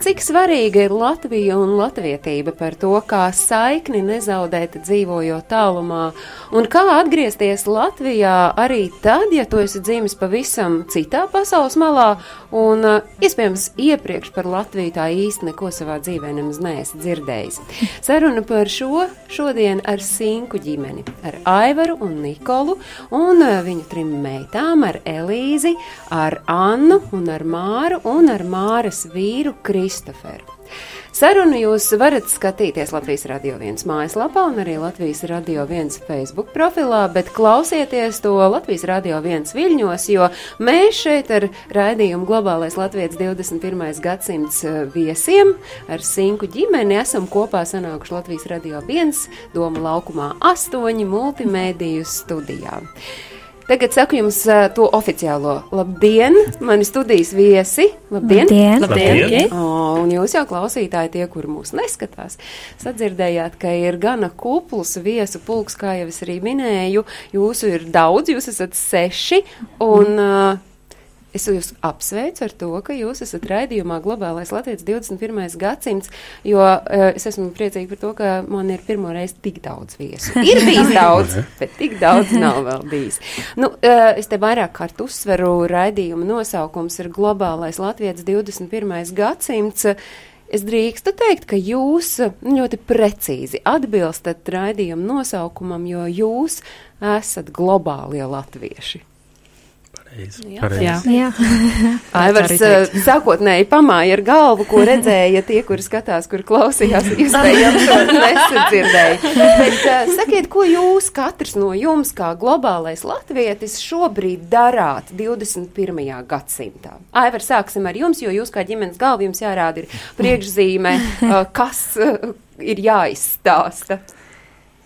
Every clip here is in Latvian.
cik svarīga ir Latvija un latvietība, par to, kā saikni nezaudēt dzīvojot tālumā, un kā atgriezties Latvijā arī tad, ja tu esi dzimis pavisam citā pasaules malā, un uh, iespējams iepriekš par Latviju tā īsti neko savā dzīvē nemaz neesi dzirdējis. Saruna par šo šodien ar Sinku ģimeni, ar Aivaru un Nikolu un uh, viņu trim meitām, ar Elīzi, ar Annu un ar Māru un ar Māras vīru Kristoferu. Sarunu jūs varat skatīties Latvijas Radio 1 mājaslapā un arī Latvijas Radio 1 Facebook profilā, bet klausieties to Latvijas Radio 1 viļņos, jo mēs šeit ar raidījumu Globālais Latvijas 21. gadsimts eh, viesiem ar Sinku ģimeni esam kopā sanākuši Latvijas Radio 1 Doma laukumā 8 multimēdiju studijā. Tagad saku jums uh, to oficiālo. Labdien, mani studijas viesi. Labdien! Labdien. Labdien! O, un jūs jau klausītāji, tie, kur mūs neskatās, sadzirdējāt, ka ir gana kupls viesu pulks, kā jau es arī minēju. Jūsu ir daudz, jūs esat seši. Un, uh, Es jūs apsveicu ar to, ka jūs esat raidījumā Globālais Latvijas 21. gadsimts, jo uh, es esmu priecīga par to, ka man ir pirmo reizi tik daudz viesu. Ir bijis daudz, bet tik daudz nav vēl bijis. Nu, uh, es te vairāk kārt uzsveru raidījuma nosaukums ir Globālais Latvijas 21. gadsimts. Es drīkstu teikt, ka jūs ļoti precīzi atbilstat raidījuma nosaukumam, jo jūs esat globālie latvieši. Jā. Jā. Jā. Aivars eh, sākotnēji pamāja ar galvu, ko redzēja tie, kuri skatās, kur klausījās. Iespējams, to nesadzirdēja. Bet uh, sakiet, ko jūs katrs no jums, kā globālais latvietis, šobrīd darāt 21. gadsimtā? Aivars, sāksim ar jums, jo jūs kā ģimenes galva jums jārāda ir priekšzīme, uh, kas uh, ir jāizstāsta.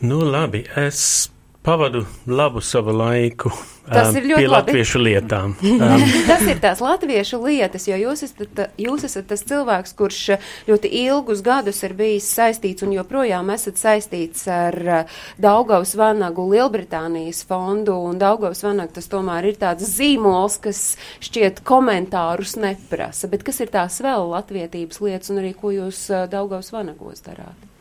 Nu, labi, es pavadu labu savu laiku Tas um, pie labi. latviešu lietām. Um, Tas ir tās latviešu lietas, jo jūs esat, jūs esat tas cilvēks, kurš ļoti ilgus gadus ir bijis saistīts un joprojām esat saistīts ar Daugavas Vanagu Lielbritānijas fondu, un Daugavas Vanag tas tomēr ir tāds zīmols, kas šķiet komentārus neprasa, bet kas ir tās vēl latvietības lietas un arī ko jūs Daugavas Vanagos darāt?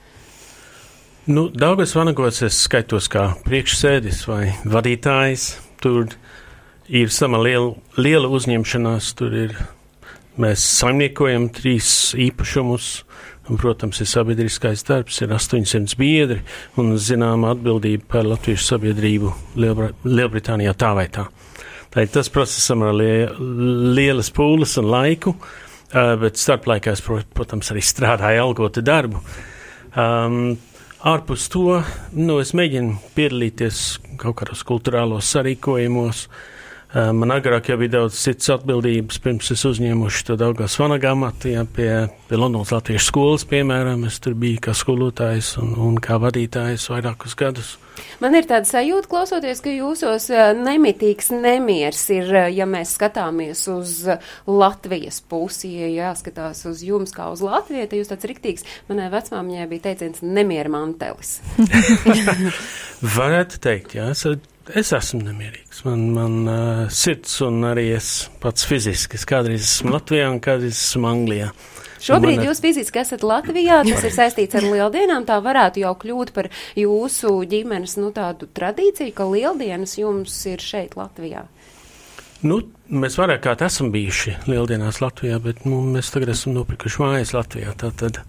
Nu, Daugas vanagos es skaitos kā priekšsēdis vai vadītājs. Tur ir sama liela, liela uzņemšanās, tur ir. Mēs saimniekojam trīs īpašumus, un, protams, ir sabiedriskais darbs, ir 800 biedri un zināma atbildība par latviešu sabiedrību Lielbra Lielbritānijā tā vai tā. Tā ir tas procesam ar lie lielas pūles un laiku, uh, bet starplaikā es, pro protams, arī strādāju algotu darbu. Um, ārpus to, nu, es mēģinu piedalīties kaut kādos kultūrālos sarīkojumos. Uh, Man agrāk jau bija daudz citas atbildības, pirms es uzņēmuši to Daugās vanagā amatu, ja, pie, pie Londonas Latviešu skolas, piemēram, es tur biju kā skolotājs un, un kā vadītājs vairākus gadus. Man ir tāda sajūta, klausoties, ka jūsos eh, nemitīgs nemiers ir, eh, ja mēs skatāmies uz eh, Latvijas pusi, ja jāskatās uz jums kā uz Latviju, tad jūs tāds riktīgs, manai vecmāmiņai bija teiciens nemiera mantelis. Varētu teikt, jā, es, es esmu nemierīgs. Man, man uh, sirds un arī es pats fiziski. Es kādreiz esmu Latvijā un kādreiz esmu Anglijā. Šobrīd Man- jūs fiziski esat Latvijā, tas ir saistīts ar lieldienām, tā varētu jau kļūt par jūsu ģimenes, nu, tādu tradīciju, ka lieldienas jums ir šeit Latvijā. Nu, mēs vairāk kā esam bijuši Lieldienās Latvijā, bet nu, mēs tagad esam nopirkuši mājas Latvijā. Tātad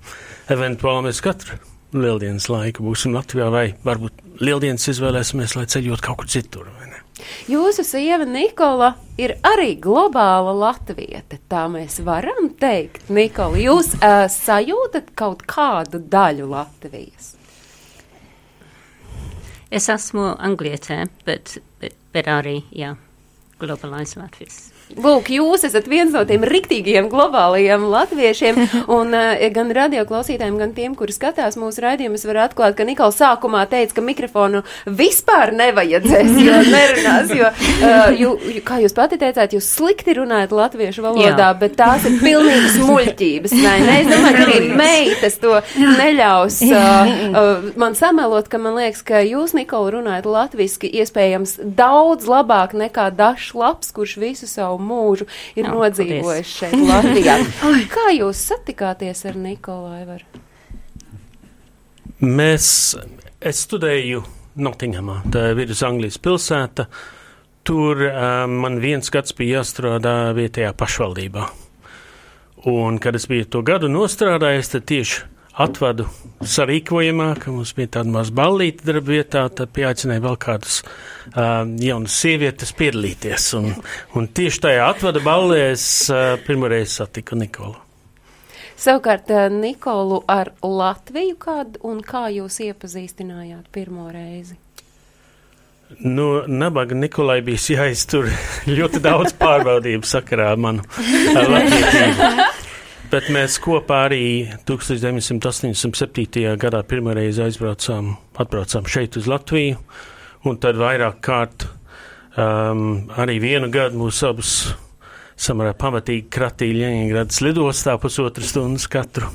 eventuāli mēs katru Lieldienas laiku būsim Latvijā vai varbūt Lieldienas izvēlēsimies, lai ceļot kaut kur citur. vai ne? Jūsu sieva Nikola ir arī globāla latviete, tā mēs varam teikt. Nikola, jūs uh, sajūtat kaut kādu daļu Latvijas? Es esmu anglietē, bet, bet, bet arī, jā. globālais Latvijas. Lūk, jūs esat viens no tiem riktīgiem globālajiem latviešiem, un uh, gan radioklausītājiem, gan tiem, kuri skatās mūsu raidījumus, var atklāt, ka Nikola sākumā teica, ka mikrofonu vispār nevajadzēs, jo nerunās, jo, uh, jū, kā jūs pati teicāt, jūs slikti runājat latviešu valodā, Jā. bet tās ir pilnīgas muļķības, vai ne? Es domāju, ka arī meitas to neļaus uh, man samelot, ka man liekas, ka jūs, Nikola, runājat latviski iespējams daudz labāk nekā dažs labs, kurš visu savu mūžu ir no, nodzīvojis šeit Latvijā. Kā jūs satikāties ar Nikolai? Mēs, es studēju Nottinghamā, tā ir vidus Anglijas pilsēta. Tur um, man viens gads bija jāstrādā vietējā pašvaldībā. Un, kad es biju to gadu nostrādājis, tad tieši atvadu sarīkojumā, ka mums bija tāda maza ballīte darba vietā, tad pieaicināja vēl kādus uh, jaunas sievietes piedalīties. Un, un tieši tajā atvada ballē es uh, pirmoreiz satiku Nikolu. Savukārt Nikolu ar Latviju kādu un kā jūs iepazīstinājāt pirmo reizi? Nu, nabaga Nikolai bija jāiztur ļoti daudz pārbaudību sakarā ar manu latvietību. Bet mēs kopā arī 1987. gadā pirmoreiz aizbraucām, atbraucām šeit uz Latviju, un tad vairāk kārt um, arī vienu gadu mūs abus samērā pamatīgi kratīja Ļeņingradas lidostā pusotras stundas katru.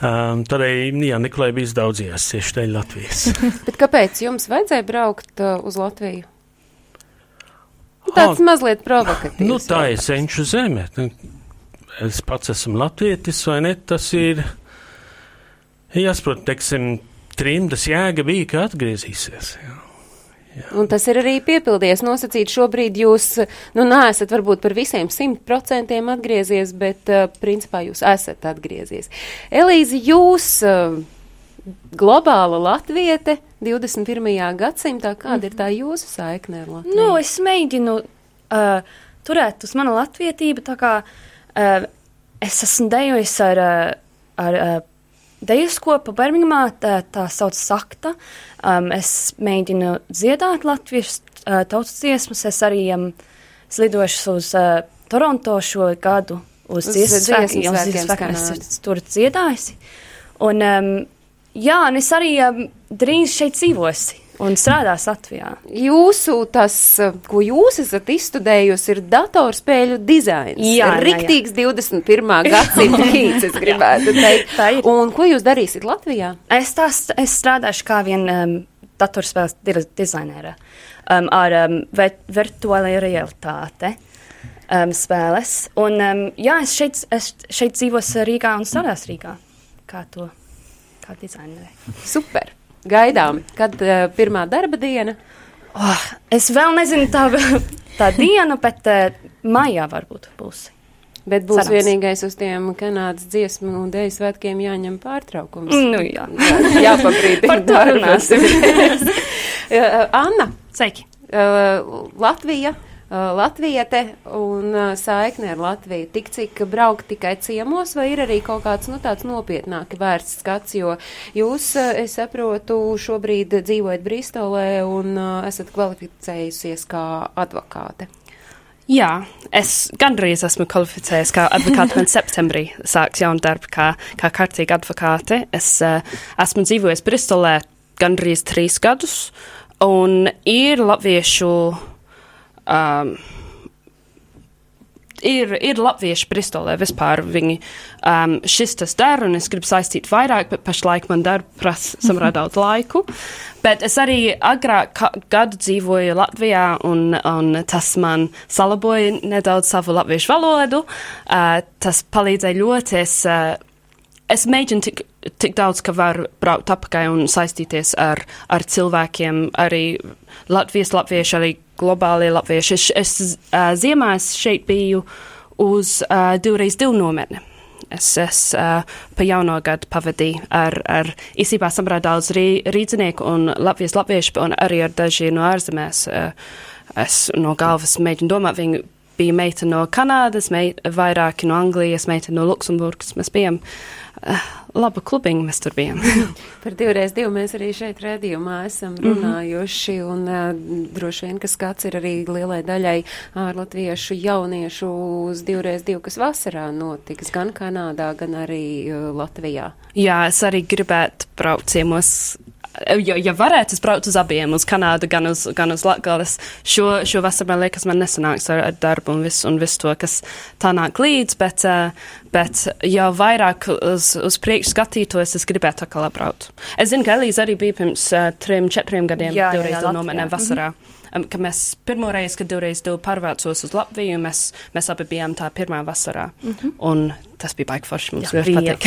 Um, tādēļ, jā, Nikolai bija daudzies tieši dēļ Latvijas. Bet kāpēc jums vajadzēja braukt uh, uz Latviju? Tāds ah, mazliet provokatīvs. Nu, tā ir senču zeme es pats esmu latvietis vai ne, tas ir jāsaprot, teiksim, trimdas jēga bija, ka atgriezīsies. Jā. Jā. Un tas ir arī piepildījies. Nosacīt, šobrīd jūs, nu, neesat varbūt par visiem simt procentiem atgriezies, bet, uh, principā, jūs esat atgriezies. Elīze, jūs, uh, globāla latviete 21. gadsimtā, kāda mm. ir tā jūsu saikne ar Latviju? Nu, es mēģinu uh, turēt uz manu latvietību tā kā uh, Uh, es esmu dejojis ar, uh, ar uh, deju skopu Birmingamā, tā, tā sauc sakta. Um, es mēģinu dziedāt latviešu uh, tautas dziesmas, es arī um, slidošu uz uh, Toronto šo gadu uz dziesmas, es tur dziedājusi. Un, um, jā, un es arī um, drīz šeit dzīvosi un strādās Latvijā. Jūsu tas, ko jūs esat izstudējusi, ir datorspēļu dizains. Jā, jā. 21. gadsimta kīts, es gribētu teikt. Tā ir. Un ko jūs darīsiet Latvijā? Es, tās, es strādāšu kā vien um, datorspēles dizainere um, ar um, virtuālajā realitāte. Um, spēles. Un, um, jā, es šeit, es šeit dzīvoju Rīgā un strādāju Rīgā. Kā to, kā dizainere. Super! Gaidām? Kad uh, pirmā darba diena? Oh, es vēl nezinu tā, tā diena, bet uh, maijā varbūt būs. Bet būs Cerams. vienīgais uz tiem Kanādas dziesmu un dēļu svētkiem jāņem pārtraukums. Nu jā. jā jāpabrīd. Par to runāsim. Anna. Sveiki. Uh, Latvija latviete un saikne ar Latviju. Tik cik braukt tikai ciemos, vai ir arī kaut kāds nu, tāds nopietnāk vērsts skats, jo jūs, es saprotu, šobrīd dzīvojat Bristolē un esat kvalificējusies kā advokāte. Jā, es gandrīz esmu kvalificējies kā advokāte, man septembrī sāks jaunu darbu kā, kā kārtīga advokāte. Es uh, esmu dzīvojis Bristolē gandrīz trīs gadus, un ir latviešu um, ir, ir latvieši Bristolē vispār. Viņi um, šis tas dara, un es gribu saistīt vairāk, bet pašlaik man darba prasa samērā daudz laiku. Bet es arī agrāk gadu dzīvoju Latvijā, un, un tas man salaboja nedaudz savu latviešu valodu. Uh, tas palīdzēja ļoti. Es, uh, es mēģinu tik, tik daudz, ka varu braukt apakaļ un saistīties ar, ar cilvēkiem, arī Latvijas latvieši, arī globālie latvieši. Es, es uh, ziemās šeit biju uz uh, divreiz divu nometni. Es, es uh, pa jauno gadu pavadīju ar, ar īsībā samērā daudz rī, rīdzinieku un Latvijas latviešu, un arī ar dažiem no ārzemēs. Uh, es no galvas mēģinu domāt viņu bija meita no Kanādas, meit, vairāki no Anglijas, meita no Luksemburgas. Mēs bijām uh, laba klubiņa, mēs tur bijām. Par divreiz divu mēs arī šeit redzījumā esam Mhm. runājuši, un uh, droši vien, ka skats ir arī lielai daļai ārlatviešu jauniešu uz divreiz divu, kas vasarā notiks gan Kanādā, gan arī uh, Latvijā. Jā, es arī gribētu braukt ciemos. Ja, ja varētu, es braucu uz abiem, uz Kanādu, gan uz, gan uz Latvijas. Šo, šo vasaru man liekas, man nesanāks ar, ar darbu un visu, un visu to, kas tā nāk līdz, bet, uh, bet jau vairāk uz, uz priekšu skatītos, es gribētu atkal apbraukt. Es zinu, ka Elīze arī bija pirms uh, trim, četriem gadiem, Jā, jā, divreiz jā, Latvijā. nomenē vasarā. Um, ka mēs pirmo reizi, kad divreiz divu pārvācos uz Latviju, mēs, mēs abi bijām tā pirmā vasarā. Mm -hmm. Un tas bija baigi forši mums ļoti patīk.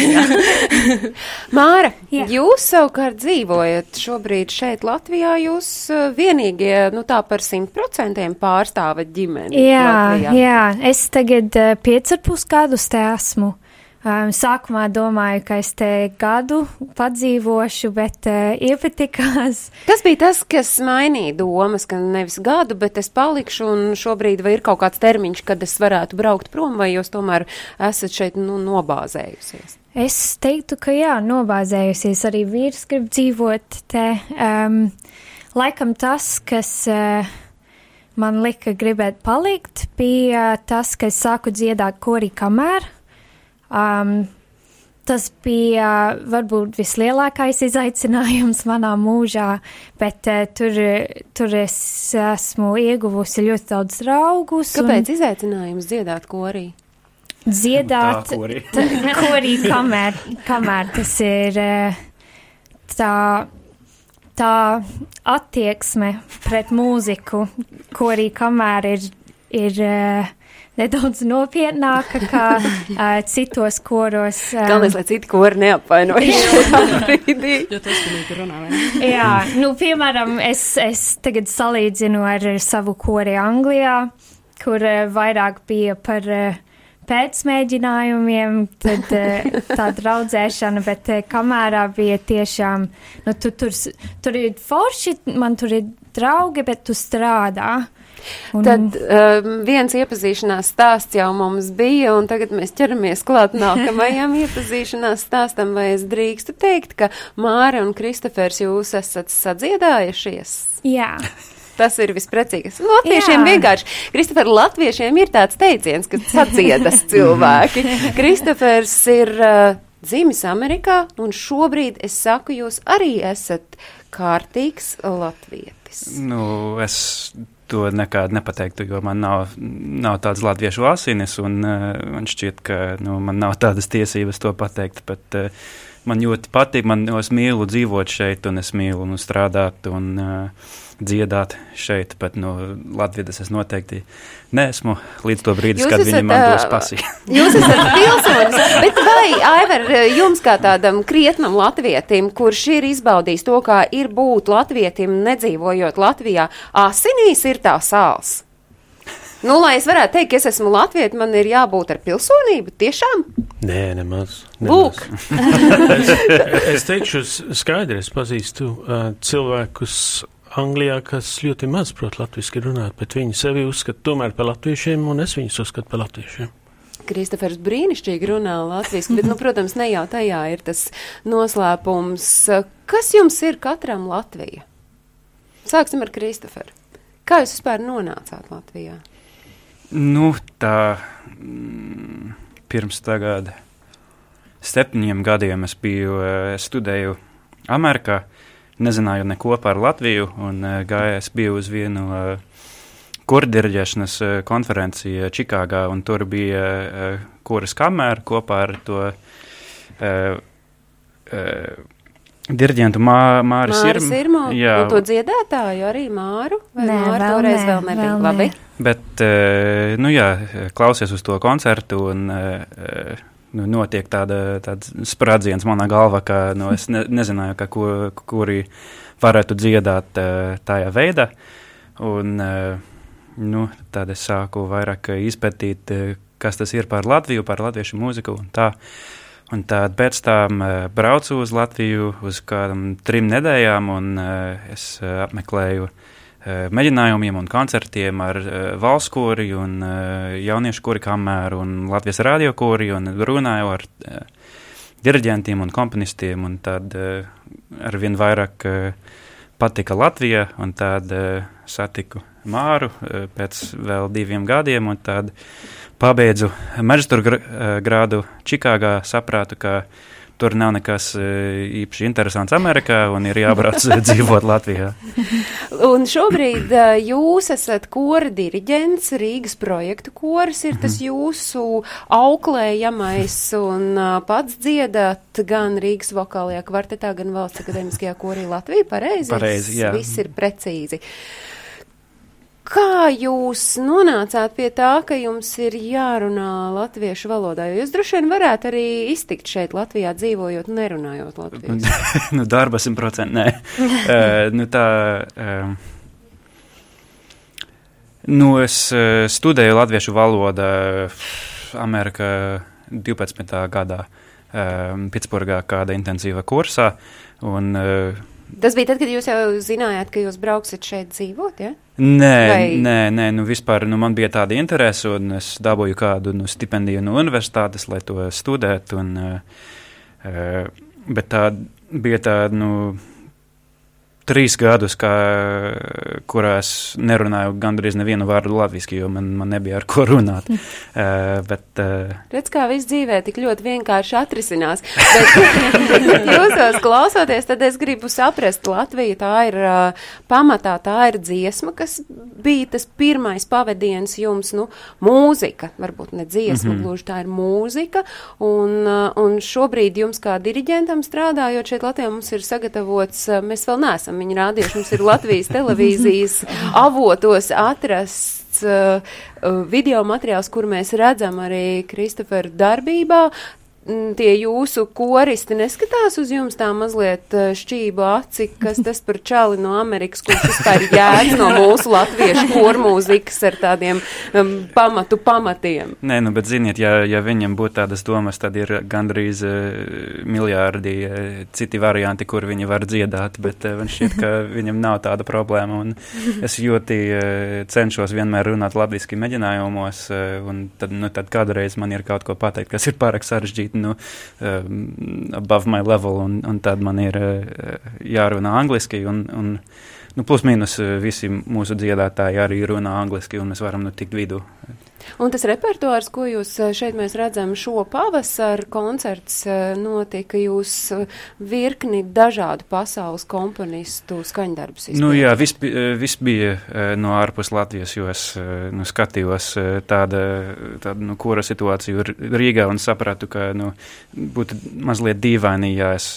Māra, Jā. jūs savukārt dzīvojat šobrīd šeit Latvijā, jūs uh, vienīgie, nu tā par simt procentiem pārstāvat ģimeni Jā, Latvijā. jā, es tagad uh, piecus ar pus gadus te esmu. Um, sākumā domāju, ka es te gadu padzīvošu, bet uh, iepatikās. Kas bija tas, kas mainīja domas, ka nevis gadu, bet es palikšu un šobrīd vai ir kaut kāds termiņš, kad es varētu braukt prom, vai jūs tomēr esat šeit nu, nobāzējusies? Es teiktu, ka jā, nobāzējusies arī vīrs grib dzīvot te. Um, laikam tas, kas uh, man lika gribēt palikt, bija tas, ka es sāku dziedāt korī kamēr. Um, tas bija varbūt vislielākais izaicinājums manā mūžā, bet uh, tur, tur es esmu ieguvusi ļoti daudz draugus. un Kāpēc izaicinājums dziedāt korī? Dziedāt, korī. korī kamēr, kamēr tas ir eh, tā, tā attieksme pret mūziku, korī kamēr ir, ir eh, nedaudz nopietnāka kā uh, citos koros. Um, Galvenais, lai citi kori neapvainojas šajā brīdī. Jo tas bija runā, vai ne? Jā, nu, piemēram, es, es tagad salīdzinu ar savu kori Anglijā, kur uh, vairāk bija par uh, pēcmēģinājumiem, tad tā draudzēšana, bet kamērā bija tiešām, nu, tu, tur, tur ir forši, man tur ir draugi, bet tu strādā. Un, Tad um, viens iepazīšanās stāsts jau mums bija, un tagad mēs ķeramies klāt nākamajam iepazīšanās stāstam, vai es drīkstu teikt, ka Māra un Kristofers jūs esat sadziedājušies? jā, Tas ir visprecīgākais. Latviešiem Jā. vienkārši, Kristofer, latviešiem ir tāds teiciens, ka sadziedas cilvēki. Kristofers ir uh, dzimis Amerikā, un šobrīd es saku, jūs arī esat kārtīgs latvietis. Nu, es to nekad nepateiktu, jo man nav, nav tādas latviešu asinis, un uh, man šķiet, ka nu, man nav tādas tiesības to pateikt. Bet, uh, man ļoti patīk, man es mīlu dzīvot šeit, un es mīlu nu, strādāt un uh, dziedāt šeit. Bet no nu, Latvijas es noteikti neesmu līdz to brīdi, Jūs kad esat, viņi man dos pasī. Jūs esat pilsonis, bet vai, Aivar, jums kā tādam krietnam latvietim, kurš ir izbaudījis to, kā ir būt latvietim, nedzīvojot Latvijā, asinīs ir tā sāls? Nu, lai es varētu teikt, ka es esmu latvieti, man ir jābūt ar pilsonību, tiešām? Nē, nemaz. Lūk. es, es teikšu skaidri, es pazīstu uh, cilvēkus Anglijā, kas ļoti maz prot latviski runāt, bet viņi sevi uzskata tomēr par latviešiem, un es viņus uzskatu par latviešiem. Kristofers brīnišķīgi runā latviešu, bet, nu, protams, ne jau tajā ir tas noslēpums. Kas jums ir katram Latvija? Sāksim ar Kristoferu. Kā jūs vispār nonācāt Latvijā? Nu, tā mm, pirms tagad septiņiem gadiem es biju, es studēju Amerikā, nezināju neko par Latviju, un eh, gāju, es biju uz vienu eh, kurdirģēšanas konferenci Čikāgā, un tur bija kuras kamēra kopā ar to Dirģentu Mā, Māris Māris Irm- Irmo, Jā, un to dziedātāju arī Māru? Vai Nē, Māra vēl toreiz nē, vēl nebija? vēl Labi. nē. Bet, eh, nu jā, klausies uz to koncertu un eh, eh, nu, notiek tāda, tāds sprādziens manā galvā, ka nu, es ne, nezināju, ka ko, kuri varētu dziedāt tādā veidā. Un, nu, tad es sāku vairāk izpētīt, kas tas ir par Latviju, par latviešu mūziku un tā. Un tad pēc tam uh, braucu uz Latviju uz kādam trim nedēļām, un uh, es uh, apmeklēju mēģinājumiem un koncertiem ar valsts kori un jauniešu kori kamēru un Latvijas radio kori un runāju ar diriģentiem un komponistiem un tad ar vien vairāk patika Latvija un tad satiku Māru pēc vēl diviem gadiem un tad pabeidzu maģistra grādu Čikāgā, saprātu, ka tur nav nekas īpaši interesants Amerikā un ir jābrauc dzīvot Latvijā. Un šobrīd e, jūs esat kora diriģents, Rīgas projektu koris ir tas mhm. jūsu auklējamais un e, pats dziedat gan Rīgas vokālajā kvartetā, gan valsts akademiskajā korī Latvijā. Pareizi? Pareizi, jā. Viss ir precīzi. Uh, Kā jūs nonācāt pie tā, ka jums ir jārunā latviešu valodā? Jo jūs droši vien varētu arī iztikt šeit Latvijā dzīvojot, nerunājot latviešu. nu, darba simt procenti, nē. uh, nu, tā, uh, nu, es uh, studēju latviešu valodā Amerikā 12. gadā uh, Pitsburgā kāda intensīva kursā. Un, uh, Tas bija tad, kad jūs jau zinājāt, ka jūs brauksiet šeit dzīvot, ja? Nē, Vai... nē, nē, nu vispār nu, man bija tāda interese, un es dabūju kādu nu, stipendiju no universitātes, lai to studētu. Un, uh, bet tā bija tāda, nu, trīs gadus, kā, kurās nerunāju gandrīz nevienu vārdu latviešu, jo man, man nebija ar ko runāt. uh, bet, uh, Redz, kā viss dzīvē tik ļoti vienkārši atrisinās. Bet, jūsos klausoties, tad es gribu saprast, Latvija tā ir uh, pamatā, tā ir dziesma, kas bija tas pirmais pavadiens jums, nu, mūzika, varbūt ne dziesma, mm -hmm. gluži tā ir mūzika, un, uh, un šobrīd jums kā diriģentam strādājot šeit Latvijā mums ir sagatavots, uh, mēs vēl neesam viņi rādījuši. Mums ir Latvijas televīzijas avotos atrasts uh, uh, video materiāls, kur mēs redzam arī Kristofera darbībā tie jūsu koristi neskatās uz jums tā mazliet eh, šķību aci, kas tas par čali no Amerikas, kurš vispār jēdz no mūsu latviešu kormūzikas ar tādiem um, pamatu pamatiem? Nē, nu, bet ziniet, ja, ja viņam būtu tādas domas, tad ir gandrīz uh, miljārdi uh, citi varianti, kur viņi var dziedāt, bet uh, man šķiet, ka viņam nav tāda problēma, un es ļoti uh, cenšos vienmēr runāt latviski mēģinājumos, uh, un tad, nu, tad kādreiz man ir kaut ko pateikt, kas ir pārāk sarežģīti nu, um, above my level, un, un tad man ir uh, jārunā angliski. Un, un, nu, plus mīnus uh, visi mūsu dziedātāji arī runā angliski, un mēs varam nu, tikt vidū. Un tas repertuārs, ko jūs uh, šeit mēs redzam šo pavasaru, koncerts notika jūs virkni dažādu pasaules komponistu skaņdarbus. Nu jā, viss, viss bija no ārpus Latvijas, jo es nu, skatījos tāda, tāda nu, kura situāciju Rīgā un sapratu, ka nu, būtu mazliet dīvaini, ja es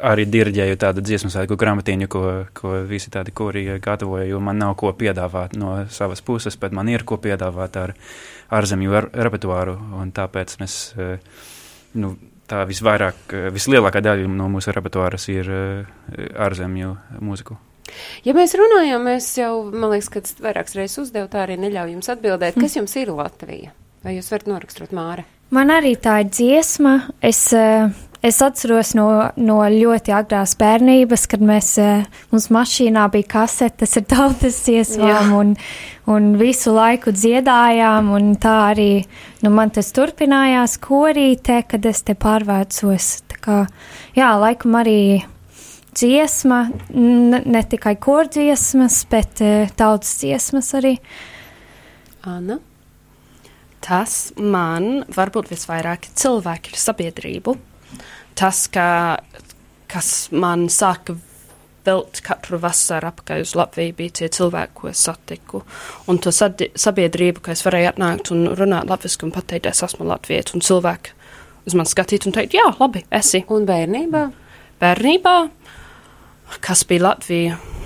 arī dirģēju tādu dziesmu svētku grāmatiņu, ko, ko visi tādi kori gatavoja, jo man nav ko piedāvāt no savas puses, bet man ir ko piedāvāt ar ārzemju repertuāru, un tāpēc mēs, eh, nu, tā visvairāk, eh, vislielākā daļa no mūsu repertuāras ir eh, ārzemju mūziku. Ja mēs runājam, es jau, man liekas, ka vairākas reizes uzdevu, tā arī neļauj jums atbildēt, kas jums ir Latvija? Vai jūs varat noraksturot Māre? Man arī tā ir dziesma. Es uh, Es atceros no, no ļoti agrās bērnības, kad mēs, eh, mums mašīnā bija kasetes ar tautas dziesmām un, un visu laiku dziedājām, un tā arī, nu, man tas turpinājās korītē, kad es te pārvērcos. Tā kā, jā, laikam arī dziesma, ne, tikai kordziesmas, bet uh, tautas dziesmas arī. Anna? Tas man varbūt visvairāk cilvēku sabiedrību tas, ka, kas man sāka vilkt katru vasaru apkārt uz Latviju, bija tie cilvēki, ko es satiku. Un to sabiedrību, ka es varēju atnākt un runāt latviešu un pateikt, es esmu latviešu, un cilvēki uz mani skatīt un teikt, jā, labi, esi. Un bērnībā? Bērnībā, kas bija Latvija?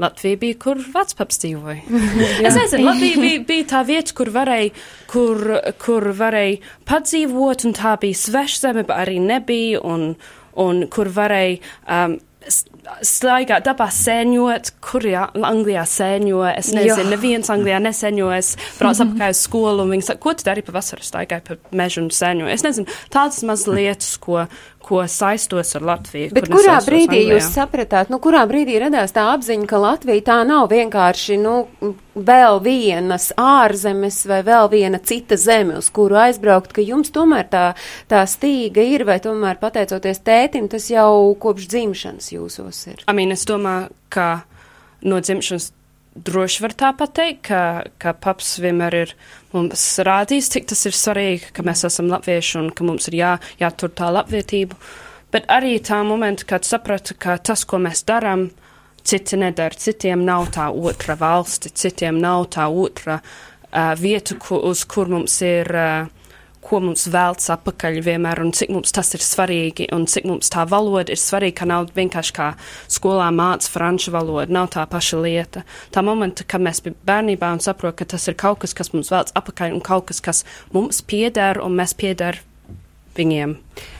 Latvija bija, kur vecpaps dzīvoja. es nezinu, Latvija bija, bija tā vieta, kur varēja, kur, kur varēja padzīvot, un tā bija svešzeme, bet arī nebija, un, un kur varēja um, staigāt dabā sēņot, kur jā, Anglijā sēņo. Es nezinu, jo. neviens Anglijā nesēņo. Es braucu mm -hmm. apkārt uz skolu, un viņi saka, ko tu dari pa vasaru staigāji pa mežu un sēņo. Es nezinu, tādas maz lietas, ko, ko saistos ar Latviju. Bet kur kurā brīdī Anglijā. jūs sapratāt, nu, kurā brīdī radās tā apziņa, ka Latvija tā nav vienkārši, nu, vēl vienas ārzemes vai vēl viena cita zeme, uz kuru aizbraukt, ka jums tomēr tā, tā stīga ir, vai tomēr pateicoties tētim, tas jau kopš dzimšanas jūsos ir? Mean, es domāju, ka no dzimšanas droši var tā pateikt, ka, ka paps vienmēr ir mums rādījis, cik tas ir svarīgi, ka mēs esam latvieši un ka mums ir jā, jātur tā latvietība. Bet arī tā momenta, kad sapratu, ka tas, ko mēs darām, citi nedara, citiem nav tā otra valsti, citiem nav tā otra uh, vieta, ku, uz kur mums ir. Uh, ko mums velc atpakaļ vienmēr, un cik mums tas ir svarīgi, un cik mums tā valoda ir svarīga, ka nav vienkārši kā skolā māca franču valoda, nav tā paša lieta. Tā momenta, kad mēs bijām bērnībā un saprotam, ka tas ir kaut kas, kas mums velc atpakaļ, un kaut kas, kas mums pieder, un mēs pieder viņiem.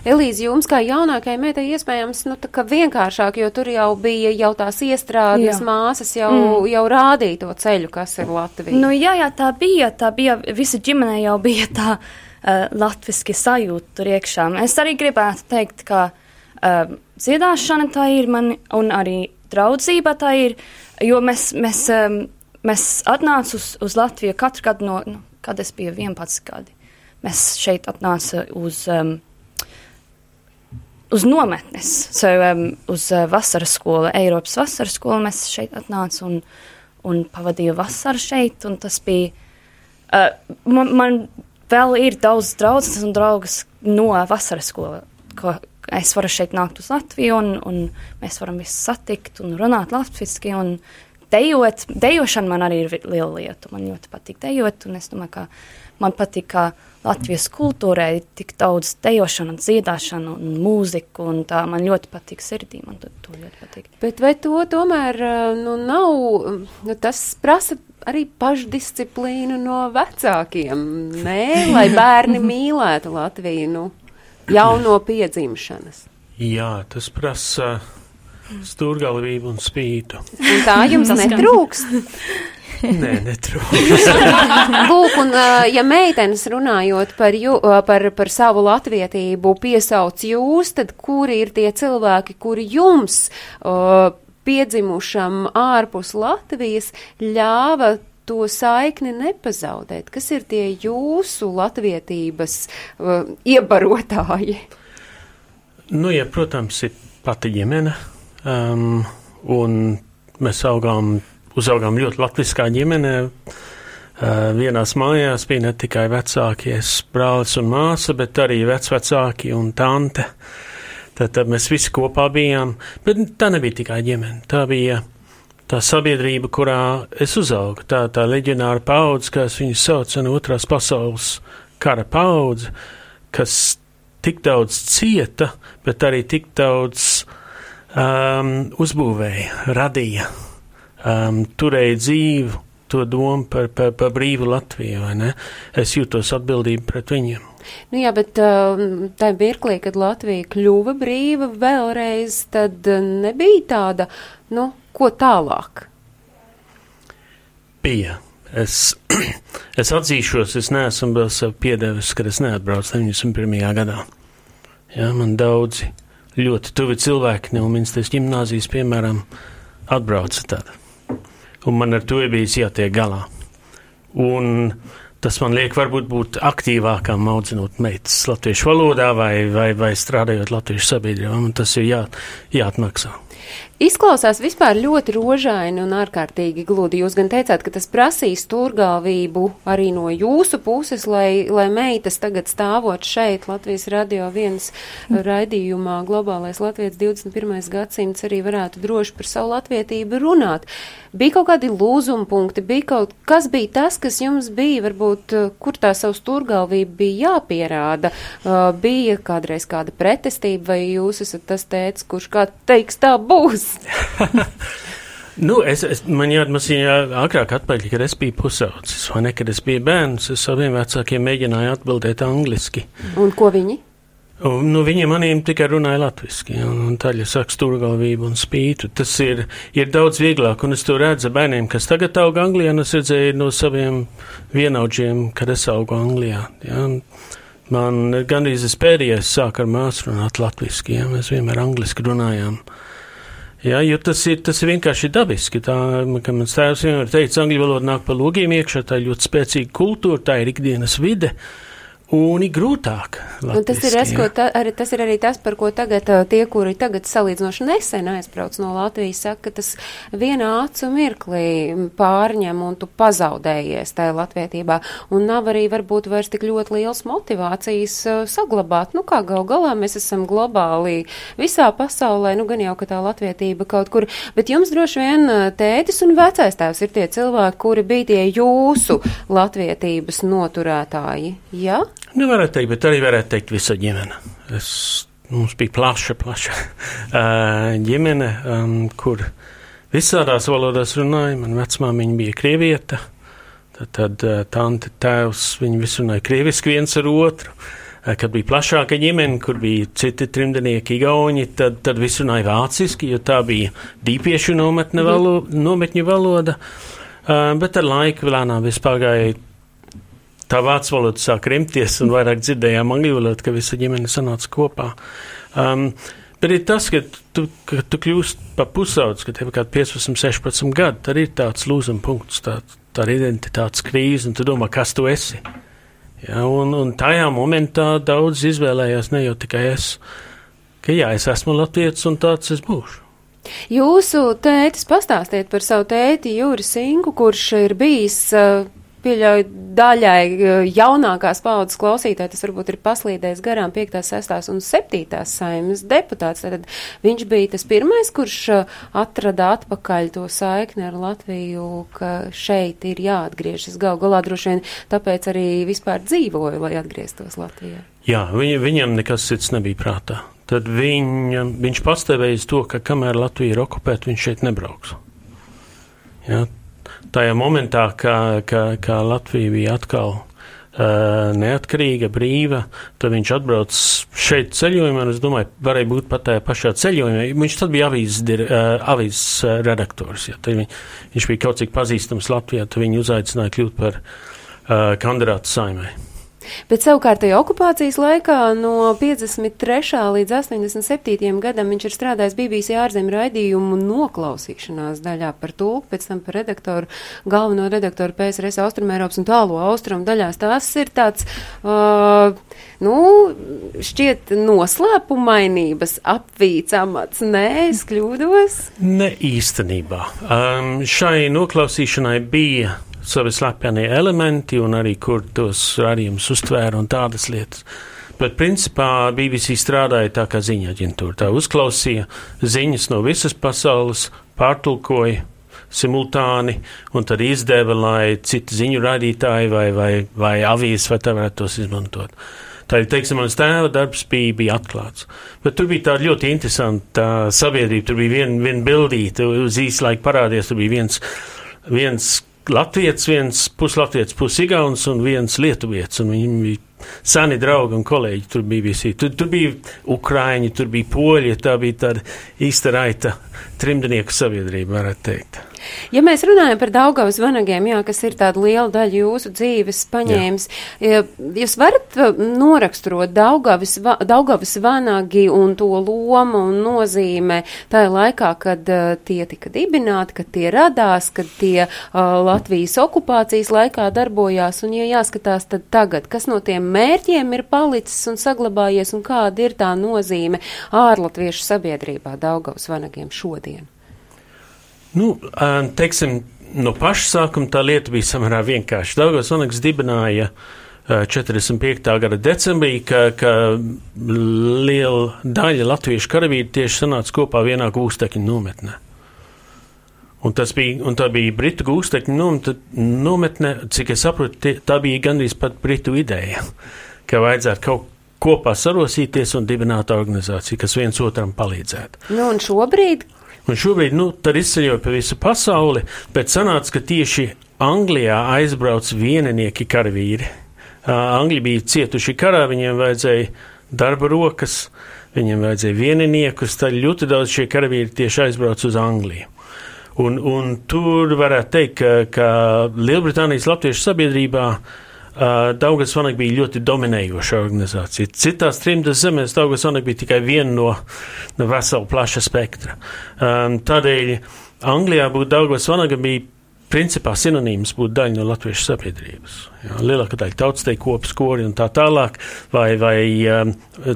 Elīze, jums kā jaunākajai meitai iespējams, nu, vienkāršāk, jo tur jau bija jau tās iestrādes Jā. māsas, jau, mm. jau rādīja to ceļu, kas ir Latvija. Nu, jā, jā, tā bija. Tā bija visa ģimene jau bija tā uh, latviski sajūta tur iekšā. Es arī gribētu teikt, ka uh, dziedāšana tā ir man, un arī draudzība tā ir, jo mēs, mēs, um, mēs atnācām uz, uz Latviju katru gadu, no, nu, kad es biju 11 gadi. Mēs šeit atnācām uz. Um, Uz nometnes, so, um, uz uh, vasaras skolu, Eiropas vasaras skolu. Mēs šeit atnācām un, un pavadīju vasaru šeit. Tas bija. Uh, man, man vēl ir daudz draugus un draugas no vasaras skolas, ko es varu šeit nākt uz Latviju, un, un mēs varam visus satikt un runāt latviešu. Dejot, dejošana man arī ir liela lieta. Man ļoti patīk dejot, un es domāju, ka man patīk, ka Latvijas kultūrē ir tik daudz dejošana, dziedāšana un mūzika, un tā man ļoti patīk sirdī. Man to, to ļoti patīk. Bet vai to tomēr nu, nav, nu, tas prasa arī pašdisciplīnu no vecākiem, nē, lai bērni mīlētu Latviju, nu, jau no piedzimšanas. Jā, tas prasa stūrgalvību un spītu. Un tā jums netrūkst. Nē, netrūks. Lūk, un ja meitenes runājot par, jū, par, par savu latvietību piesauc jūs, tad kuri ir tie cilvēki, kuri jums uh, piedzimušam ārpus Latvijas ļāva to saikni nepazaudēt? Kas ir tie jūsu latvietības uh, iebarotāji? Nu, ja, protams, ir pati ģimene. Um, un mēs augām, uzaugām ļoti latviskā ģimenē. Uh, vienās mājās bija ne tikai vecākie brālis un māsa, bet arī vecvecāki un tante. Tad, tad mēs visi kopā bijām. Bet tā nebija tikai ģimene. Tā bija tā sabiedrība, kurā es uzaugu. Tā, tā leģionāra paudze, kā es viņu saucu, no otrās pasaules kara paudze, kas tik daudz cieta, bet arī tik daudz um, uzbūvēja, radīja, um, turēja dzīvu to domu par, par, par brīvu Latviju? Es jūtos atbildību pret viņiem. Nu jā, bet uh, tajā mirklī, kad Latvija kļuva brīva vēlreiz, tad uh, nebija tāda, nu, ko tālāk. Bija. Es, es atzīšos, es neesmu vēl sev piedevis, kad es neatbraucu 91. gadā. Jā, man daudzi ļoti tuvi cilvēki no Minstras ģimnāzijas, piemēram, atbrauca tad. Un man ar to bijis jātiek galā. Un tas man liek varbūt būt aktīvākam audzinot meitas latviešu valodā vai, vai, vai strādājot latviešu sabiedrībā. Man tas ir jā, jāatmaksā. Izklausās vispār ļoti rožaini un ārkārtīgi gludi. Jūs gan teicāt, ka tas prasīs turgāvību arī no jūsu puses, lai, lai meitas tagad stāvot šeit Latvijas radio viens raidījumā globālais Latvijas 21. gadsimts arī varētu droši par savu latvietību runāt. Bija kaut kādi lūzuma punkti, bija kaut kas bija tas, kas jums bija, varbūt, kur tā savu turgāvību bija jāpierāda. Uh, bija kādreiz kāda pretestība, vai jūs esat tas teicis, kurš kā teiks tā būs? Nu, es, es, man jāatmasīja agrāk atpakaļ, kad es biju pusaudzis, vai ne, kad es biju bērns, es saviem vecākiem mēģināju atbildēt angliski. Un ko viņi? Un, nu, viņi manīm tikai runāja latviski, un, un taļa saka stūrgalvību un spītu. Tas ir, ir daudz vieglāk, un es to redzu bērniem, kas tagad aug Anglijā, un es redzēju no saviem vienaudžiem, kad es augu Anglijā. Ja, Man gandrīz es pēdējais sāku ar māsu runāt latviski, ja mēs vienmēr angliski runājām. Jā, jo tas ir, tas ir vienkārši dabiski. Tā, kā mans tēvs vienmēr teica, angļu valoda nāk pa logiem iekšā, tā ir ļoti spēcīga kultūra, tā ir ikdienas vide. Uh, un ir grūtāk. Un tas, ir es, ta, arī, tas ir arī tas, par ko tagad tie, kuri tagad salīdzinoši nesen aizbrauc no Latvijas, saka, ka tas vienā acu mirklī pārņem un tu pazaudējies tajā latvietībā. Un nav arī varbūt vairs tik ļoti liels motivācijas saglabāt. Nu, kā gal galā mēs esam globāli visā pasaulē, nu gan jau, ka tā latvietība kaut kur, bet jums droši vien tētis un vecais tēvs ir tie cilvēki, kuri bija tie jūsu latvietības noturētāji. Ja? Nu, teikt, bet arī varētu teikt visa ģimene. Es, mums bija plaša, plaša ģimene, um, kur visādās valodās runāja. Man vecmāmiņa bija krievieta, tad, tad tante, tēvs, viņi visi runāja krieviski viens ar otru. Kad bija plašāka ģimene, kur bija citi trimdnieki, gauni, tad, tad viss runāja vāciski, jo tā bija dīpiešu nometņu valo, valoda. Uh, bet ar laiku lēnām viss pagāja tā vācu valoda sāk rimties, un vairāk dzirdējām angļu valodu, ka visa ģimene sanāca kopā. Um, bet ir tas, ka tu, ka tu kļūst pa pusaudzis, ka tev ir kaut 15, 16 gadi, tad ir tāds lūzuma punkts, tā, tā ir identitātes krīze, un tu domā, kas tu esi. Ja, un, un tajā momentā daudz izvēlējās ne jau tikai es, ka jā, es esmu latviečs un tāds es būšu. Jūsu tētis pastāstiet par savu tēti Jūri Sinku, kurš ir bijis uh, pieļauju daļai eh, jaunākās paudzes klausītāji, tas varbūt ir paslīdējis garām 5, 6 un 7 saimas deputāts. Tad viņš bija tas pirmais, kurš eh, atrada atpakaļ to saikni ar Latviju, ka šeit ir jāatgriežas gal galā droši vien, tāpēc arī vispār dzīvoju, lai atgrieztos Latvijā. Jā, viņa, viņam nekas cits nebija prātā. Tad viņa, viņš pastāvēja to, ka kamēr Latvija ir okupēta, viņš šeit nebrauks. Jā, tajā momentā, kad Latvija bija atkal neatkarīga, brīva, tad viņš atbrauc šeit ceļojumā, un es domāju, varēja būt pat tajā pašā ceļojumā. Viņš tad bija avīzes, uh, avīzes redaktors, ja viņ, viņš bija kaut cik pazīstams Latvijā, tad viņu uzaicināja kļūt par uh, kandidātu saimai. Bet savukārt tajā okupācijas laikā no 53. līdz 87. gadam viņš ir strādājis BBC ārzemju raidījumu noklausīšanās daļā par tulku, pēc tam par redaktoru, galveno redaktoru PSRS Austrumēropas un tālo austrumu daļās. Tās ir tāds, uh, nu, šķiet noslēpumainības apvīts amats. Nē, es kļūdos? Ne īstenībā. Um, šai noklausīšanai bija savi slepeni elementi un arī kur tos rādījumus uztvēra un tādas lietas. Bet principā BBC strādāja tā kā ziņa aģentūra. Tā uzklausīja ziņas no visas pasaules, pārtulkoja simultāni un tad izdeva, lai citi ziņu rādītāji vai, vai, vai avīzes vai tā varētu tos izmantot. Tā ir, teiksim, mans tēva darbs bija, bija atklāts. Bet tur bija tāda ļoti interesanta sabiedrība. Tur bija viena vien bildīte, uz īsu laiku parādījās, tur bija viens, viens Latvijas, viens puslatvijas, pusigauns un viens lietuvietis. Viņi bija seni draugi un kolēģi. Tur bija visi. Tur, tur bija ukrāņi, tur bija poļi. Tā bija tāda īsta raita trimdnieku sabiedrība, varētu teikt. Ja mēs runājam par Daugavas vanagiem, jā, kas ir tāda liela daļa jūsu dzīves paņēmis, jā. jūs varat uh, noraksturot Daugavas, Daugavas vanagi un to lomu un nozīme tajā laikā, kad uh, tie tika dibināti, kad tie radās, kad tie uh, Latvijas okupācijas laikā darbojās, un ja jāskatās, tad tagad, kas no tiem mērķiem ir palicis un saglabājies, un kāda ir tā nozīme ārlatviešu sabiedrībā Daugavas vanagiem šodien? Nu, teiksim, no paša sākuma tā lieta bija samērā vienkārša. Daugos Oneks dibināja 45. gada decembrī, ka, ka liela daļa latviešu karavīru tieši sanāca kopā vienā gūstekņu nometnē. Un bija, un tā bija Britu gūstekņu nometne, cik es saprotu, tā bija gandrīz pat Britu ideja, ka vajadzētu kaut kopā sarosīties un dibināt organizāciju, kas viens otram palīdzētu. Nu, un šobrīd Un šobrīd nu, izceļoja pa visu pasauli, bet sanāca, ka tieši Anglijā aizbrauc vieninieki karavīri. Uh, Angļi bija cietuši karā, viņiem vajadzēja darba rokas, viņiem vajadzēja vieniniekus, tad ļoti daudz šie karavīri tieši aizbrauc uz Angliju. Un, un tur varētu teikt, ka, ka Lielbritānijas latviešu sabiedrībā uh, Daugas Vanak bija ļoti dominējoša organizācija. Citās trimdas zemēs Daugas Vanak bija tikai viena no, no vesela plaša spektra. Um, tādēļ Anglijā būt Daugas Vanaga bija principā sinonīms būtu daļa no latviešu sabiedrības. Jā, lielākā daļa tautsteja kopas kori un tā tālāk, vai, vai um,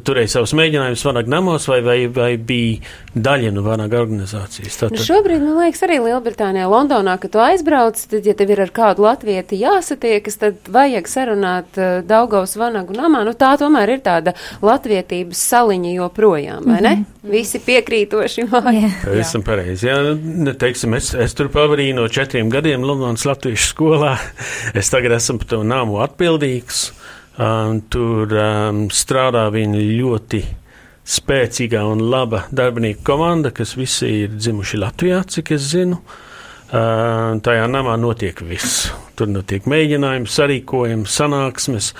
turēja savus mēģinājumus vanag namos, vai, vai, vai bija daļa no vanag organizācijas. Tātad... Nu šobrīd, man liekas, arī Lielbritānijā, Londonā, kad tu aizbrauc, tad, ja tev ir ar kādu latvieti jāsatiekas, tad vajag sarunāt uh, Daugaus vanagu namā. Nu tā tomēr ir tāda latvietības saliņa joprojām, vai ne? Mm -hmm. Visi piekrītoši. Esam pareizi. Jā, nu, teiksim, es, es tur pavadīju no četriem gadiem Londonas Latviešu skolā. Es tagad esmu par to nāmu atbildīgs. Um, tur um, strādā viņa ļoti spēcīga un laba darbinieku komanda, kas visi ir dzimuši Latvijā, cik es zinu. Uh, tajā namā notiek viss. Tur notiek mēģinājumi, sarīkojumi, sanāksmes.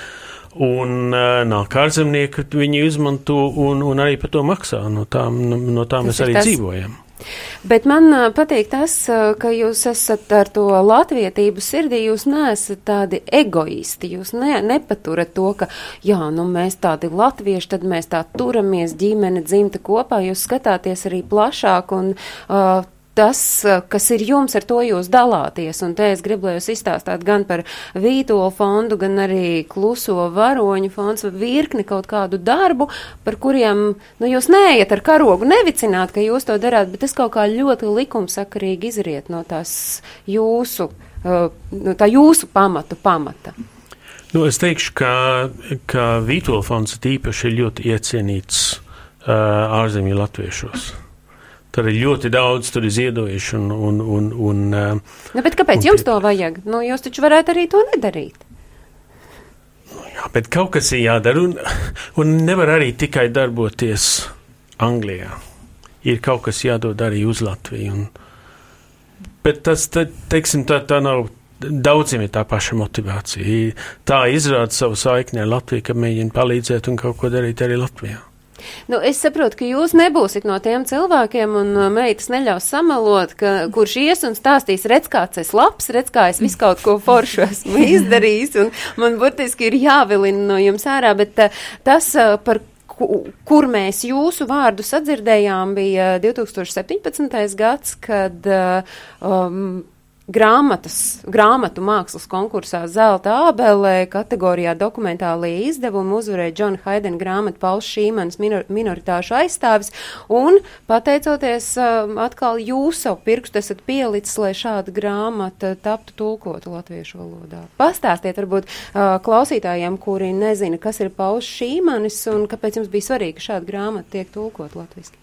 Un uh, nāk ārzemnieki, viņi izmanto un, un arī par to maksā. No tām, no, tām mēs arī tas, dzīvojam. Bet man patīk tas, ka jūs esat ar to latvietību sirdī, jūs neesat tādi egoisti, jūs ne, nepaturat to, ka, jā, nu mēs tādi latvieši, tad mēs tā turamies ģimene dzimta kopā, jūs skatāties arī plašāk un uh, tas, kas ir jums, ar to jūs dalāties. Un te es gribu, lai jūs izstāstāt gan par Vītolu fondu, gan arī Kluso varoņu fonds, virkni kaut kādu darbu, par kuriem, nu, jūs neejat ar karogu nevicināt, ka jūs to darāt, bet tas kaut kā ļoti likumsakarīgi izriet no tās jūsu, uh, no tā jūsu pamatu pamata. Nu, es teikšu, ka, ka Vītola fonds īpaši ir ļoti iecienīts uh, ārzemju latviešos. Tur ir ļoti daudz, tur ir ziedojuši. Un, un, un, un, nu, bet kāpēc un jums tie... to vajag? Nu, jūs taču varētu arī to nedarīt. Nu, jā, bet kaut kas ir jādara, un, un nevar arī tikai darboties Anglijā. Ir kaut kas jādod arī uz Latviju. Un, bet tas, te, teiksim, tā, tā nav Daudziem ir tā paša motivācija. Tā izrāda savu saikni ar Latviju, ka mēģina palīdzēt un kaut ko darīt arī Latvijā. Nu, es saprotu, ka jūs nebūsiet no tiem cilvēkiem, un uh, meitas neļaus samalot, ka, kurš ies un stāstīs, redz, kāds es labs, redz, kā es visu kaut ko foršu esmu izdarījis, un man burtiski ir jāvilina no jums ārā, bet uh, tas, uh, par kur mēs jūsu vārdu sadzirdējām, bija 2017. gads, kad um, grāmatas, grāmatu mākslas konkursā Zelta ābelē kategorijā dokumentālie izdevumi uzvarēja Džona Haidena grāmatu Pauls Šīmans minor, minoritāšu aizstāvis, un pateicoties um, atkal jūs savu pirkstu esat pielicis, lai šāda grāmata taptu tulkota latviešu valodā. Pastāstiet varbūt uh, klausītājiem, kuri nezina, kas ir Pauls Šīmanis un kāpēc jums bija svarīgi, šāda grāmata tiek tulkot latviski.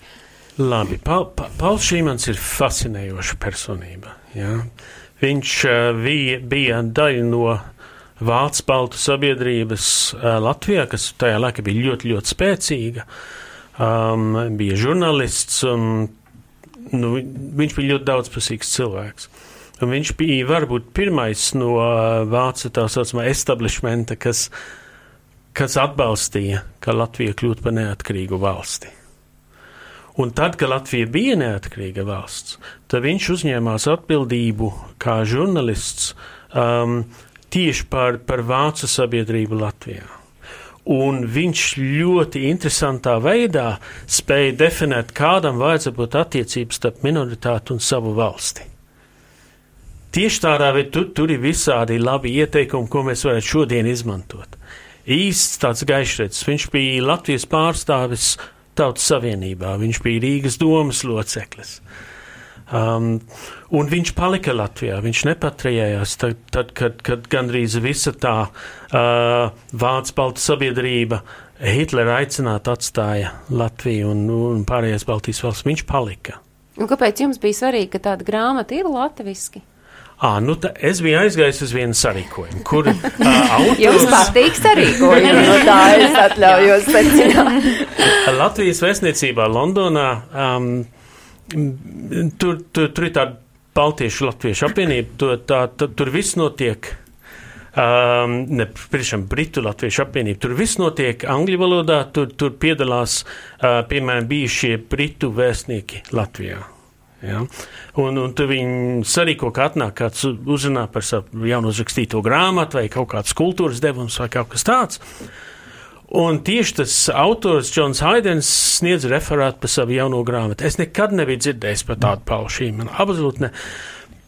Labi, pa, pa, Pauls Šīmans ir fascinējoša personība. Ja? Viņš uh, bija, bija daļa no Vācu baltu sabiedrības uh, Latvijā, kas tajā laikā bija ļoti, ļoti spēcīga. Um, bija žurnālists, un nu, viņš bija ļoti daudzpusīgs cilvēks. Un viņš bija varbūt pirmais no uh, vācu tā saucamā establishmenta, kas, kas atbalstīja, ka Latvija kļūtu par neatkarīgu valsti. Un tad, kad Latvija bija neatkarīga valsts, tad viņš uzņēmās atbildību kā žurnālists um, tieši par, par vācu sabiedrību Latvijā. Un viņš ļoti interesantā veidā spēja definēt, kādam vajadzētu būt attiecības starp minoritāti un savu valsti. Tieši tādā veidā tur, tur ir visādi labi ieteikumi, ko mēs varētu šodien izmantot. Īsts tāds gaišredzes, viņš bija Latvijas pārstāvis Tautas Savienībā. Viņš bija Rīgas domas loceklis. Um, un viņš palika Latvijā. Viņš nepatrījās tad, tad kad, kad gandrīz visa tā uh, Vācu baltu sabiedrība Hitlera aicināta atstāja Latviju un, un pārējās Baltijas valsts. Viņš palika. Un kāpēc jums bija svarīgi, ka tāda grāmata ir latviski? À, nu ta, es biju aizgājis uz vienu sarīkojumu, kur uh, autors... Jums patīk sarīkojumi, no tā es atļaujos secināt. Latvijas vēstniecībā Londonā um, tur, tur, tur ir tāda Baltiešu Latviešu apvienība, tur, tā, tā, tur viss notiek. Um, ne, priekšām, Britu Latviešu apvienība. Tur viss notiek angļu valodā, tur, tur piedalās, uh, piemēram, bijušie Britu vēstnieki Latvijā. Ja? Un, un tu viņi sarīko, ka atnāk kāds uzrunā par savu jaunu uzrakstīto grāmatu vai kaut kāds kultūras devums vai kaut kas tāds. Un tieši tas autors, Džons Haidens, sniedz referātu par savu jauno grāmatu. Es nekad nebiju dzirdējis par tādu paušību, man absolūti ne.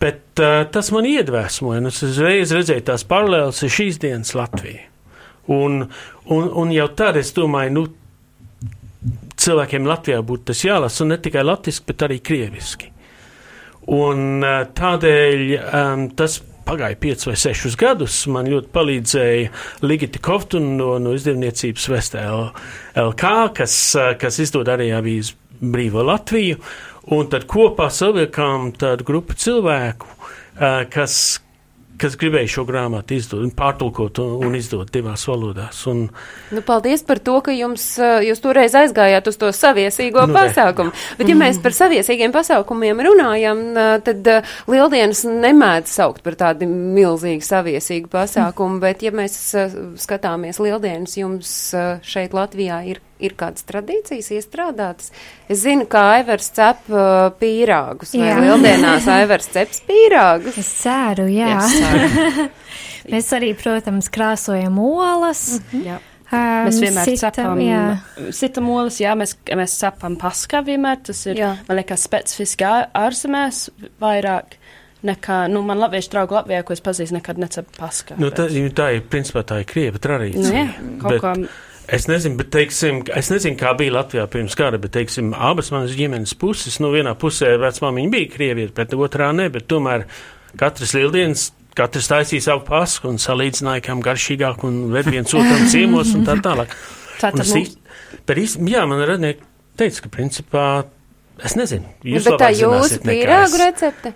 Bet uh, tas man iedvesmoja, un es uzreiz redzēju tās paralēlas ar šīs dienas Latviju. Un, un, un jau tad es domāju, nu, cilvēkiem Latvijā būtu tas jālasa, ne tikai latviešu, bet arī krieviski. Un tādēļ um, tas pagāja 5 vai 6 gadus. Man ļoti palīdzēja Ligita Koftuna no, no izdevniecības Vestē LK, kas, kas izdod arī avīzi Brīvo Latviju. Un tad kopā savilkām tādu grupu cilvēku, kas, kas gribēja šo grāmatu izdot, pārtulkot un, un izdot divās valodās. Un, nu, paldies par to, ka jums, jūs toreiz aizgājāt uz to saviesīgo nu, pasākumu. Ne. Bet, ja mēs par saviesīgiem pasākumiem runājam, tad Lieldienas nemēdz saukt par tādu milzīgu saviesīgu pasākumu, bet, ja mēs skatāmies Lieldienas, jums šeit Latvijā ir ir kādas tradīcijas iestrādātas. Es zinu, ka Aivars cep uh, pīrāgus, vai jā. lieldienās Aivars ceps pīrāgus. Es ceru, jā. jā Mēs arī, protams, krāsojam olas. Mm -hmm. jā. Um, mēs vienmēr sitam, cepam, jā. sitam olas, jā, mēs, mēs cepam paskā vienmēr, tas ir, jā. man liekas, specifiski ārzemēs vairāk nekā, nu, man latviešu draugu Latvijā, ko es pazīstu, nekad necepu paskā. Nu, tā, tā ir, principā, tā ir krieva tradīcija. Nu, jā, kaut bet, kā Es nezinu, bet, teiksim, es nezinu, kā bija Latvijā pirms kara, bet, teiksim, abas manas ģimenes puses, nu, vienā pusē vecmāmiņa bija krievieta, bet otrā ne, bet tomēr katras lieldienas, katrs taisīja savu pasku un salīdzināja, kam garšīgāk un ved viens otram ciemos un tā tālāk. Tā tad mums... Bet īsti, jā, man radnieki teica, ka principā, es nezinu, jūs bet tā jūsu pīrāgu recepte?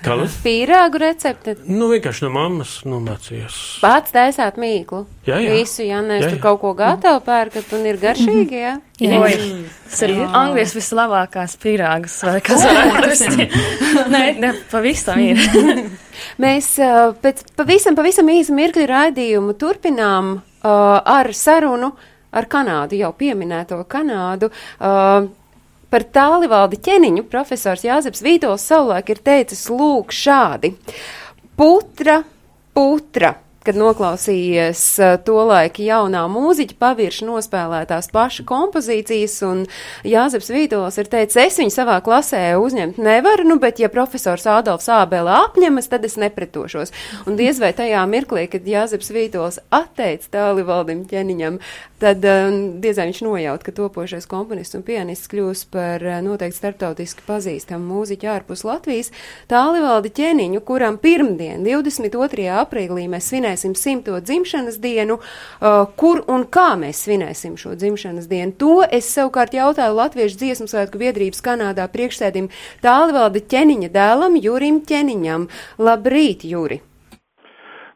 Kādu? Pīrāgu recepti. Nu, vienkārši no mammas nomācījos. Pats taisāt mīklu. Jā, jā. Visu, ja nevis tur kaut ko gatavu pērkat un ir garšīgi, jā. Jā, jā. tas ir Anglijas vislabākās pīrāgas, vai kas varētu Nē, ne, pavisam ir. Mēs uh, pēc pavisam, pavisam īsa mirkļa raidījumu turpinām uh, ar sarunu ar Kanādu, jau pieminēto Kanādu. Uh, Par tālivaldi ķeniņu profesors Jāzeps Vītols savulaik ir teicis lūk šādi. Putra, putra, kad noklausījies to laika jaunā mūziķa pavirši nospēlētās paša kompozīcijas, un Jāzeps Vītols ir teicis, es viņu savā klasē uzņemt nevaru, nu, bet ja profesors Ādolfs Ābela apņemas, tad es nepretošos. Un diez vai tajā mirklī, kad Jāzeps Vītols atteica tālivaldim ķeniņam, tad diez vai viņš nojaut, ka topošais komponists un pianists kļūs par noteikti starptautiski pazīstamu mūziķu ārpus Latvijas, tālivaldi ķeniņu, kuram pirmdien, 22. aprīlī, mēs svinējam svinēsim simto dzimšanas dienu, uh, kur un kā mēs svinēsim šo dzimšanas dienu. To es savukārt jautāju Latviešu dziesmu svētku biedrības Kanādā priekšsēdim tālvalda ķeniņa dēlam Jurim ķeniņam. Labrīt, Juri!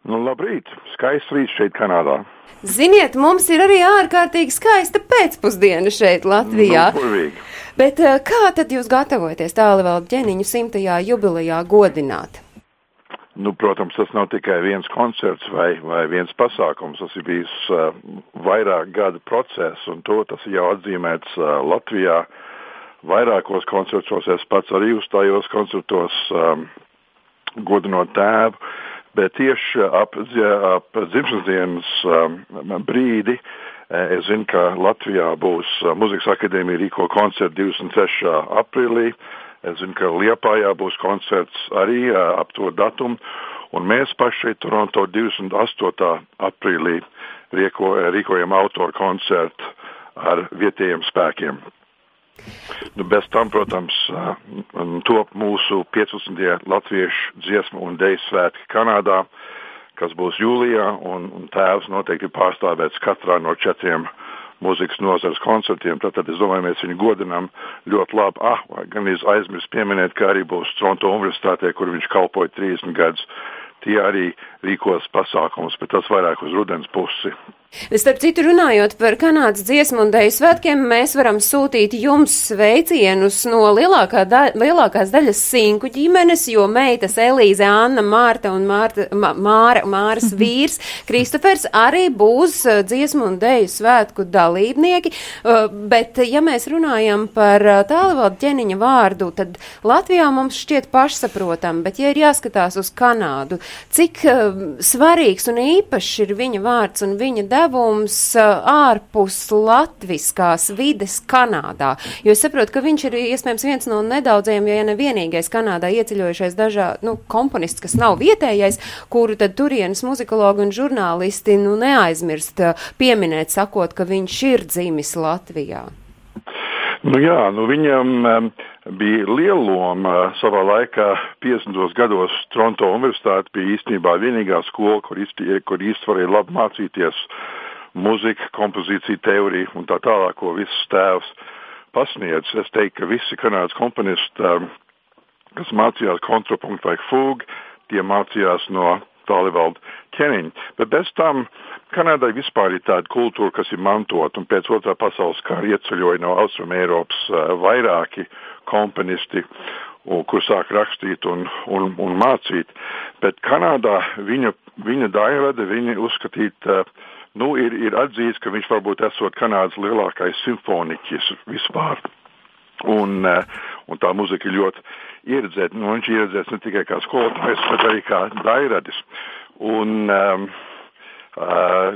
Nu, labrīt! Skaists rīts šeit Kanādā! Ziniet, mums ir arī ārkārtīgi skaista pēcpusdiena šeit Latvijā. Nu, burvīgi. Bet uh, kā tad jūs gatavojaties tālvalda ķeniņu simtajā jubilejā godināt? Nu, protams, tas nav tikai viens koncerts vai, vai viens pasākums. Tas ir bijis uh, vairāk gadu process, un to tas jau atzīmēts uh, Latvijā. Vairākos koncertos es pats arī uzstājos koncertos, um, godinot tēvu, bet tieši ap, ap dzimšanas dienas um, brīdi uh, es zinu, ka Latvijā būs uh, Muzikas akadēmija rīko koncertu 23. aprīlī. Es zinu, ka Liepājā būs koncerts arī ap to datumu, un mēs paši Toronto 28. aprīlī rieko, rīkojam autoru koncertu ar vietējiem spēkiem. Nu, bez tam, protams, top mūsu 15. latviešu dziesmu un deju svētki Kanādā, kas būs jūlijā, un, un tēvs noteikti pārstāvēts katrā no četriem uh, mūzikas nozares koncertiem. Tātad es domāju, mēs viņu godinām ļoti labi. Ah, gan aizmirst pieminēt, ka arī būs Toronto universitātē, kur viņš kalpoja 30 gadus. Tie arī rīkos pasākumus, bet tas vairāk uz rudens pusi. Starp citu, runājot par Kanādas dziesmu un dēļu svētkiem, mēs varam sūtīt jums sveicienus no lielākā da lielākās daļas sinku ģimenes, jo meitas Elīze, Anna, Mārta un Mārta, Mā, Māra, Māras vīrs Kristofers arī būs uh, dziesmu un dēļu svētku dalībnieki. Uh, bet, ja mēs runājam par uh, tālvaldu ķeniņa vārdu, tad Latvijā mums šķiet pašsaprotam, bet, ja ir jāskatās uz Kanādu, cik svarīgs un īpašs ir viņa vārds un viņa devums ārpus latviskās vides Kanādā? Jo es saprotu, ka viņš ir iespējams viens no nedaudzajiem, ja ne vienīgais Kanādā ieceļojušais dažā, nu, komponists, kas nav vietējais, kuru tad turienes muzikologi un žurnālisti, nu, neaizmirst pieminēt, sakot, ka viņš ir dzimis Latvijā. Nu jā, nu viņam um, bija liela loma uh, savā laikā, 50. gados Toronto Universitāte bija īstenībā vienīgā skola, kur īsti, kur īsti varēja labi mācīties muziku, kompozīciju teoriju un tā tālāk, ko viss tēvs pasniedz. Es teiktu, ka visi kanādas komponisti, um, kas mācījās kontrapunktu vai fūgu, tie mācījās no Tālivalda ķēniņa. Bet bez tam Kanādai vispār ir tāda kultūra, kas ir mantota, un pēc otrā pasaules kara ieceļoja no Austrum Eiropas uh, vairāki komponisti, un, kur sāk rakstīt un, un, un mācīt. Bet Kanādā viņa, viņa dairade, viņa uzskatīt, uh, nu, ir, ir atzīts, ka viņš varbūt esot Kanādas lielākais simfoniķis vispār. Un, uh, un tā muzika ir ļoti ieredzēta. Nu, viņš ir ieredzēts ne tikai kā skolotājs, bet arī kā dairadis. Un, um, uh,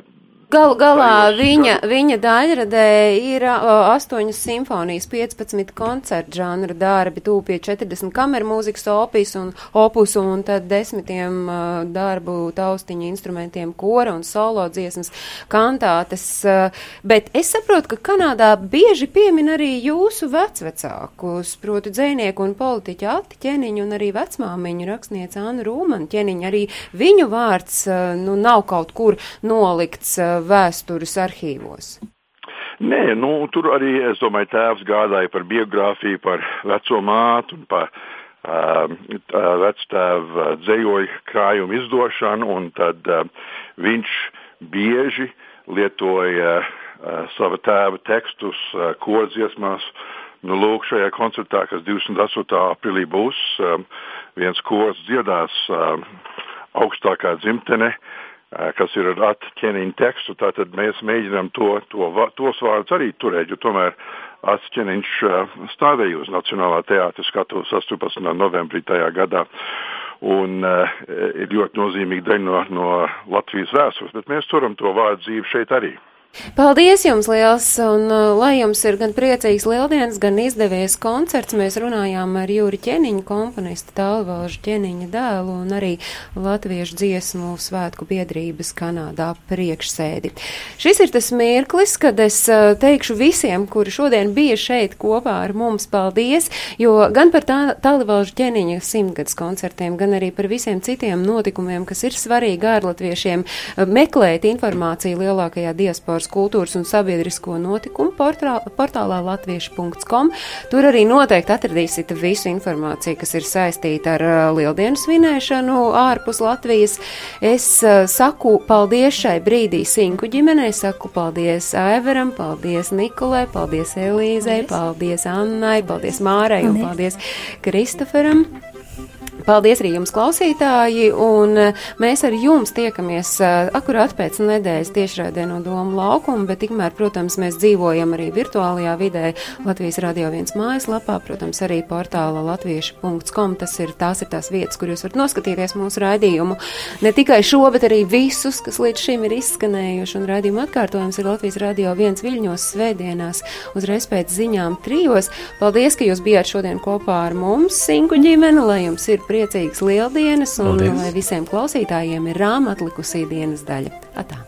Gal, galā viņa, viņa daļradē ir uh, 8 simfonijas, 15 koncertu žanra darbi, tūpie 40 kameru mūzikas opus un, opus un tad desmitiem uh, darbu taustiņu instrumentiem, kora un solo dziesmas, kantātes. Uh, bet es saprotu, ka Kanādā bieži piemin arī jūsu vecvecākus, proti dzēnieku un politiķu Ati ķeniņu un arī vecmāmiņu rakstniece Anna Rūman ķeniņu. Arī viņu vārds uh, nu, nav kaut kur nolikts. Uh, vēstures arhīvos? Nē, nu, tur arī, es domāju, tēvs gādāja par biogrāfiju, par veco mātu un par vectēva dzējoļu krājumu izdošanu, un tad uh, viņš bieži lietoja uh, sava tēva tekstus uh, kordziesmās. Nu, lūk, šajā koncertā, kas 28. aprīlī būs, um, viens kors dziedās uh, augstākā dzimtene, kas ir ar atķēniņu tekstu. Tātad mēs mēģinām to, to, tos vārdus arī turēt, jo tomēr atķēniņš stāvēja uz Nacionālā teātra skatuves 18. novembrī tajā gadā. Un uh, ir ļoti nozīmīga daļa no, no Latvijas vēstures, bet mēs turam to vārdu dzīvi šeit arī. Paldies jums liels, un uh, lai jums ir gan priecīgs lieldienas, gan izdevies koncerts. Mēs runājām ar Jūri Ķeniņu, komponistu Tālvalžu Ķeniņa dēlu un arī Latviešu dziesmu svētku biedrības Kanādā priekšsēdi. Šis ir tas mirklis, kad es uh, teikšu visiem, kuri šodien bija šeit kopā ar mums paldies, jo gan par tā, Tālvalžu Ķeniņa simtgads koncertiem, gan arī par visiem citiem notikumiem, kas ir svarīgi ārlatviešiem, uh, meklēt informāciju lielākajā diasporas kultūras un sabiedrisko notikumu portālā, portālā latviešu.com. Tur arī noteikti atradīsiet visu informāciju, kas ir saistīta ar lieldienu svinēšanu ārpus Latvijas. Es saku paldies šai brīdī Sinku ģimenei, saku paldies Aiveram, paldies Nikolai, paldies Elīzei, paldies, paldies Annai, paldies Mārai un paldies Kristoferam. Paldies arī jums, klausītāji, un eh, mēs ar jums tiekamies eh, akurāt pēc nedēļas tiešraidē no Doma laukuma, bet tikmēr, protams, mēs dzīvojam arī virtuālajā vidē Latvijas Radio 1 mājaslapā, protams, arī portāla latvieši.com. Tas ir tās ir tās vietas, kur jūs varat noskatīties mūsu raidījumu. Ne tikai šo, bet arī visus, kas līdz šim ir izskanējuši, un raidījuma atkārtojums ir Latvijas Radio 1 viļņos svētdienās uzreiz pēc ziņām trijos. Paldies, ka jūs bijāt šodien kopā ar mums, Sinku ģimene, lai jums ir prieks priecīgas lieldienas un Paldies. lai visiem klausītājiem ir rāma atlikusī dienas daļa. Atā.